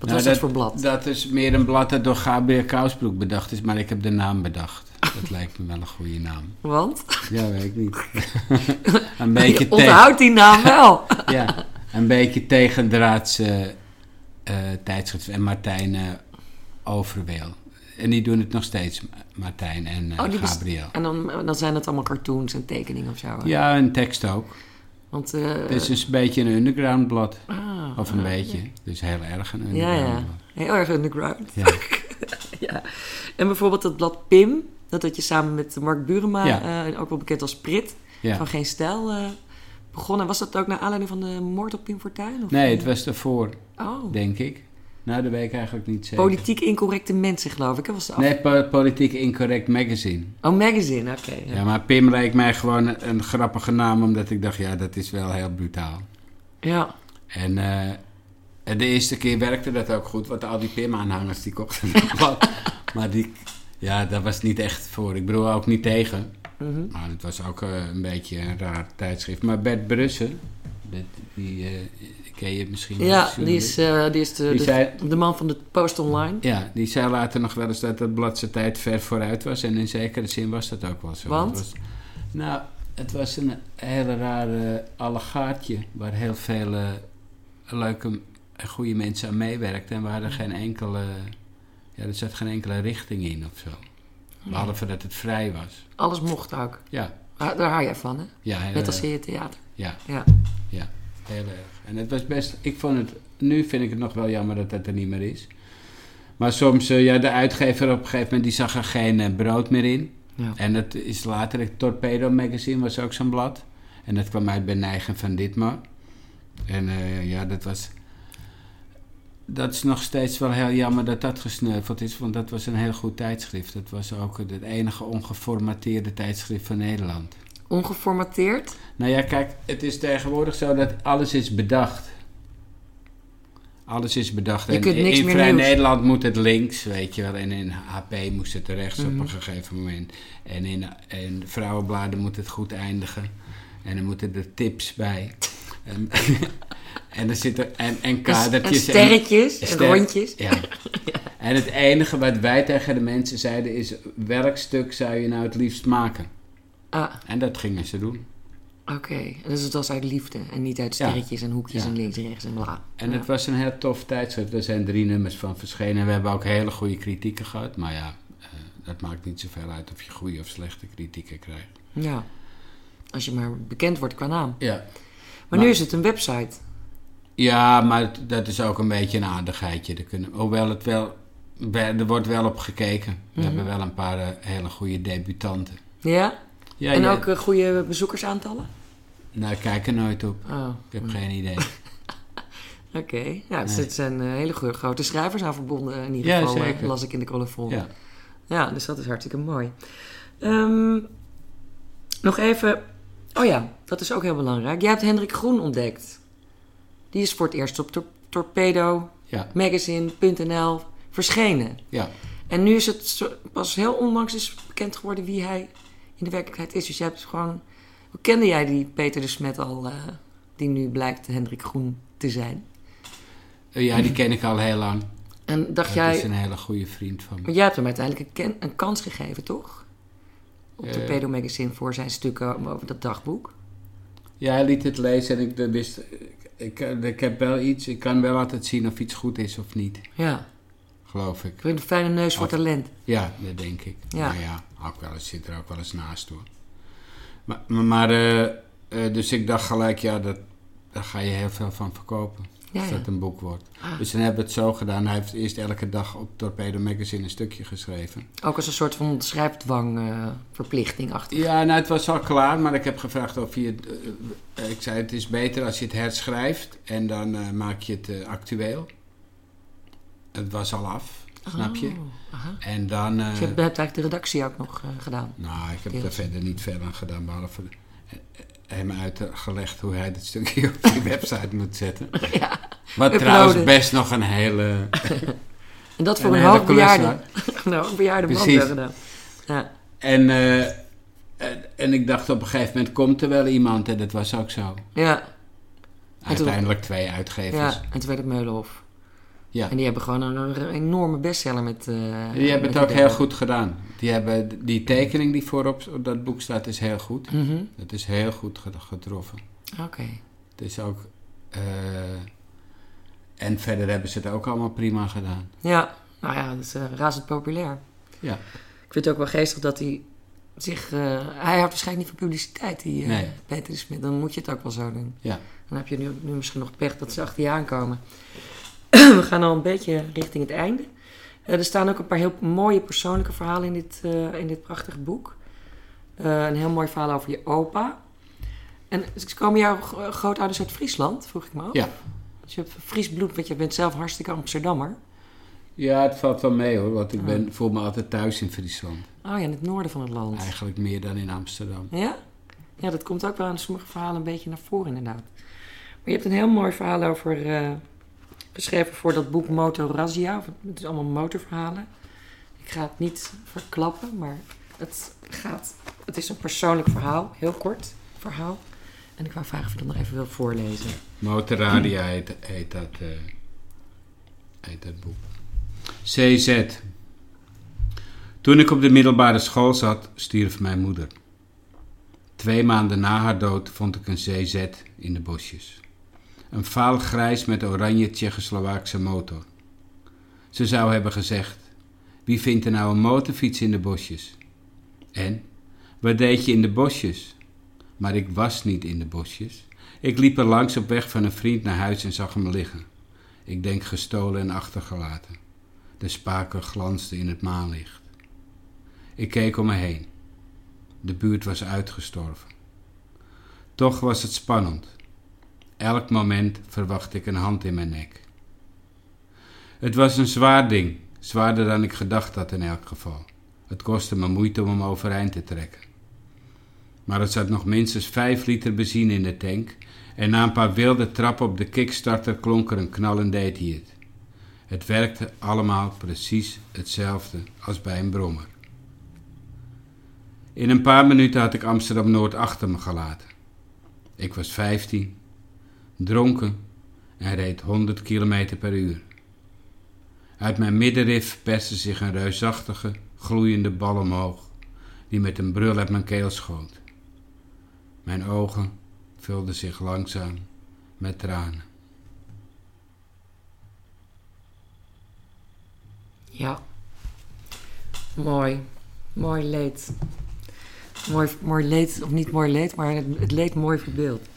Wat
Nou,
was dat, voor blad?
Dat is meer een blad dat door Gabriel Kousbroek bedacht is, maar ik heb de naam bedacht. Dat *laughs* lijkt me wel een goede naam.
Want?
Ja, weet ik niet. *laughs* een beetje
Je onthoudt die naam *laughs* wel.
Ja, een beetje tegendraadse eh tijdschrift. En Martijn eh, Overweel. En die doen het nog steeds, Martijn en
Oh, best-
Gabriel.
en dan, dan zijn het allemaal cartoons en tekeningen of zo. hè?
Ja, en tekst ook.
Want, eh,
Het is dus een beetje een underground blad.
ah,
Of een
ah,
beetje. Dus heel erg een underground
ja.
blad.
Heel erg underground.
Ja. *laughs*
ja. En bijvoorbeeld het blad Pim, dat had je samen met Mark Burema,
Ja.
eh, ook wel bekend als Prit, van Geen Stijl, eh, begonnen. Was dat ook naar aanleiding van de moord op Pim Fortuyn? Of,
Nee,
eh,
het was daarvoor,
Oh,
denk ik. Nou, dat weet ik eigenlijk niet zeker.
politiek incorrecte mensen, geloof ik. hè, Was af-
Nee, po- Politiek Incorrect Magazine.
Oh, magazine, oké. ja.
Ja, maar Pim leek mij gewoon een, een grappige naam, omdat ik dacht, ja, dat is wel heel brutaal.
ja.
En eh, de eerste keer werkte dat ook goed, want al die Pim-aanhangers die kochten *laughs* blad. Maar die, ja, dat was niet echt voor. Ik bedoel, ook niet tegen.
Mhm.
Maar het was ook eh, een beetje een raar tijdschrift. Maar Bert Brussen, dat- die eh, ken je misschien wel,
Ja, die is, eh, die is de,
Die
de,
zei-
de man van de Post Online.
Ja, die zei later nog wel eens dat het blad zijn tijd ver vooruit was. En in zekere zin was dat ook wel zo.
Want?
Het was, nou, het was een hele rare allegaartje waar heel veel eh, leuke en goede mensen aan meewerkten. En we hadden geen enkele, ja, er zat geen enkele richting in of zo. Behalve dat het vrij was.
Alles mocht ook.
Ja,
Ah, Daar hou jij van, hè?
ja,
Net als in je theater.
Ja,
Ja.
Ja, heel erg. En het was best, ik vond het, nu vind ik het nog wel jammer dat dat er niet meer is. Maar soms, eh, ja, de uitgever op een gegeven moment, die zag er geen eh, brood meer in.
ja.
En dat is later, het Torpedo Magazine was ook zo'n blad. En dat kwam uit bij Neigen van Ditmar. En eh, ja, dat was... Dat is nog steeds wel heel jammer dat dat gesneuveld is, want dat was een heel goed tijdschrift. Dat was ook het enige ongeformateerde tijdschrift van Nederland.
Ongeformateerd.
Nou ja, kijk, het is tegenwoordig zo dat alles is bedacht. Alles is bedacht.
Je
en
kunt niks
in
meer
Vrij
nieuws.
Nederland moet het links, weet je wel. En in HP moest het rechts op
Mhm.
een gegeven moment. En in, in vrouwenbladen moet het goed eindigen. En er moeten er tips bij. En, *laughs* en er zitten en, en
En,
kadertjes.
en sterretjes en,
ster-
rondjes. *laughs*
Ja. En het enige wat wij tegen de mensen zeiden is... welk stuk zou je nou het liefst maken?
Ah,
En dat gingen ze doen.
oké. Dus het was uit liefde en niet uit
Ja.
sterretjes en hoekjes
Ja.
en links en rechts en bla.
En
Ja.
het was een heel tof tijdschrift. Er zijn drie nummers van verschenen. En we hebben ook hele goede kritieken gehad. Maar ja, eh, dat maakt niet zoveel uit of je goede of slechte kritieken krijgt.
Ja. Als je maar bekend wordt qua naam.
Ja,
Maar,
Maar-
nu is het een website.
ja maar dat is ook een beetje een aardigheidje. Er kunnen, hoewel het wel, wel- er wordt wel op gekeken. We
Mhm.
hebben wel een paar eh, hele goede debutanten.
Ja?
Ja,
en
ja,
ook eh, goede bezoekersaantallen?
Nou, ik kijk er nooit op.
Oh,
Ik heb geen idee. *laughs*
oké. Ja, dus
Nee.
het zijn eh, hele goede, grote schrijvers aan verbonden. In ieder
Ja,
geval eh, las ik in de column
Ja.
Ja, dus dat is hartstikke mooi. Ehm, nog even... Oh ja, dat is ook heel belangrijk. Jij hebt Hendrik Groen ontdekt. Die is voor het eerst op tor- Torpedo
Ja,
Magazine.nl verschenen.
ja.
En nu is het zo- pas heel onlangs is bekend geworden wie hij in de werkelijkheid is. Dus je hebt gewoon... Hoe kende jij die Peter de Smet al, eh, die nu blijkt Hendrik Groen te zijn?
Eh, ja, die ken ik al heel lang.
En dacht
Dat
jij...
is een hele goede vriend van me.
Maar jij hebt hem uiteindelijk een, ken- een kans gegeven, toch? Op
Eh.
Torpedo Magazine voor zijn stukken over dat dagboek.
Ja, hij liet het lezen en ik wist... Ik, ik, heb wel iets... Ik kan wel altijd zien of iets goed is of niet.
Ja,
Geloof ik.
een fijne neus voor
Of-
talent.
Ja, dat denk ik.
Ja.
Maar ja, ook wel eens, zit er ook wel eens naast hoor. Maar, maar, eh, eh, dus ik dacht gelijk, ja, dat, daar ga je heel veel van verkopen.
Ja,
als dat een boek wordt.
Ah.
Dus dan hebben we het zo gedaan. Hij heeft eerst elke dag op Torpedo Magazine een stukje geschreven.
Ook als een soort van schrijfdwang eh, verplichting achter.
Ja, nou, het was al klaar, maar ik heb gevraagd of je het... ik zei, het is beter als je het herschrijft en dan maak je het actueel. Het was al af, snap je?
Oh.
En dan...
Dus je hebt, eigenlijk de redactie ook nog eh, gedaan.
Nou, ik heb er verder niet veel aan gedaan, behalve eh, hem uitgelegd hoe hij dat stukje *laughs* op die website moet zetten. *laughs*
ja.
Wat trouwens best nog een hele... *laughs*
En dat voor
een
een,
hele
hoogbejaarde,
klus
een hoogbejaarde man
Precies.
gedaan. Ja.
En, eh, en, en ik dacht op een gegeven moment komt er wel iemand en dat was ook zo.
Ja,
Uiteindelijk twee uitgevers.
ja, en toen werd het Meulenhof.
Ja.
En die hebben gewoon een, een enorme bestseller met... eh,
Die hebben
met
het ook heel goed gedaan. Die, hebben, die tekening die voorop op dat boek staat is heel goed.
Mhm.
Dat is heel goed ge- getroffen.
Oké.
Het is ook... eh, en verder hebben ze het ook allemaal prima gedaan.
Ja, nou ja, dat is eh, razend populair.
Ja.
Ik vind het ook wel geestig dat hij zich... hij houdt waarschijnlijk niet van publiciteit, die
Nee.
Peter Smit. Dan moet je het ook wel zo doen.
Ja.
Dan heb je nu, nu misschien nog pech dat ze achter je aankomen. *clears throat* We gaan al een beetje richting het einde. Eh, er staan ook een paar heel mooie persoonlijke verhalen in dit, eh, in dit prachtige boek. Eh, een heel mooi verhaal over je opa. En komen jouw gro- grootouders uit Friesland, vroeg ik me af?
Ja.
Dus je hebt Fries bloed, want je bent zelf hartstikke Amsterdammer.
Ja, het valt wel mee hoor, want ik
Ja.
ben, voel me altijd thuis in Friesland.
Oh ja, in het noorden van het land.
Eigenlijk meer dan in Amsterdam.
Ja? Ja, dat komt ook wel in sommige verhalen een beetje naar voren inderdaad. Maar je hebt een heel mooi verhaal over... geschreven voor dat boek Motorazia. Of Het is allemaal motorverhalen. Ik ga het niet verklappen, maar het gaat... Het is een persoonlijk verhaal, heel kort verhaal. En ik wou vragen of je dat nog even wilt voorlezen.
Motorradia heet, heet, dat, eh, heet dat boek. CZ. Toen ik op de middelbare school zat, stierf mijn moeder. Twee maanden na haar dood vond ik een CZ in de bosjes. Een vaal grijs met oranje Tsjechoslowaakse motor. Ze zou hebben gezegd: Wie vindt er nou een motorfiets in de bosjes? En? Wat deed je in de bosjes? Maar ik was niet in de bosjes. Ik liep er langs op weg van een vriend naar huis en zag hem liggen. Ik denk gestolen en achtergelaten. De spaken glansden in het maanlicht. Ik keek om me heen. De buurt was uitgestorven. Toch was het spannend. Elk moment verwachtte ik een hand in mijn nek. Het was een zwaar ding, zwaarder dan ik gedacht had in elk geval. Het kostte me moeite om hem overeind te trekken. Maar er zat nog minstens 5 liter benzine in de tank en na een paar wilde trappen op de kickstarter klonk er een knal en deed hij het. Het werkte allemaal precies hetzelfde als bij een brommer. In een paar minuten had ik Amsterdam Noord achter me gelaten. Ik was 15, dronken en reed 100 km per uur. Uit mijn middenrif perste zich een reusachtige, gloeiende bal omhoog, die met een brul uit mijn keel schoot. Mijn ogen vulden zich langzaam met tranen.
Ja. Mooi. Mooi leed. Mooi, mooi leed, of niet mooi leed, maar het, leed mooi verbeeld.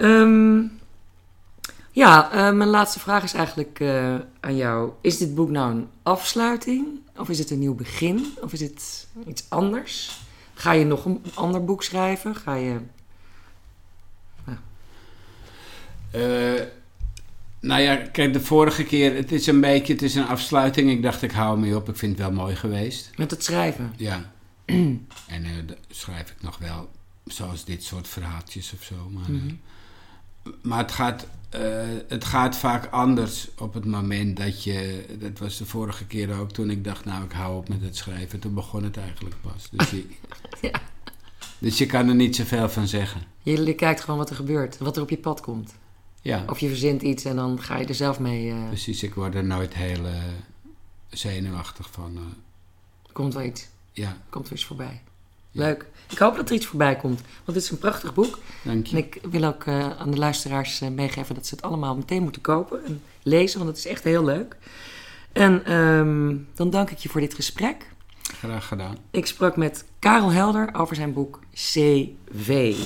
Ehm, ja, eh, mijn laatste vraag is eigenlijk eh, aan jou. Is dit boek nou een afsluiting? Of is het een nieuw begin? Of is het iets anders? Ga je nog een ander boek schrijven? Ga je...
Eh, nou ja, kijk, de vorige keer, het is een beetje, het is een afsluiting. Ik dacht, ik hou mee op. Ik vind het wel mooi geweest.
Met het schrijven?
Ja. *clears throat* en schrijf ik nog wel, zoals dit soort verhaaltjes of zo. Maar,
Mhm.
Maar het, gaat, eh, het gaat vaak anders op het moment dat je... Dat was de vorige keer ook, toen ik dacht, nou, ik hou op met het schrijven. Toen begon het eigenlijk pas. Dus je, *laughs*
Ja.
dus je kan er niet zoveel van zeggen.
Je, je kijkt gewoon wat er gebeurt, wat er op je pad komt.
Ja,
Of je verzint iets en dan ga je er zelf mee... eh,
precies. Ik word er nooit heel eh, zenuwachtig van. eh,
komt wel iets.
ja,
komt er iets voorbij.
Ja.
Leuk. Ik hoop dat er iets voorbij komt. Want het is een prachtig boek.
dank
En
je.
ik wil ook eh, aan de luisteraars eh, meegeven dat ze het allemaal meteen moeten kopen en lezen. Want het is echt heel leuk. En ehm, dan dank ik je voor dit gesprek.
Graag gedaan.
Ik sprak met Karel Helder over zijn boek CV.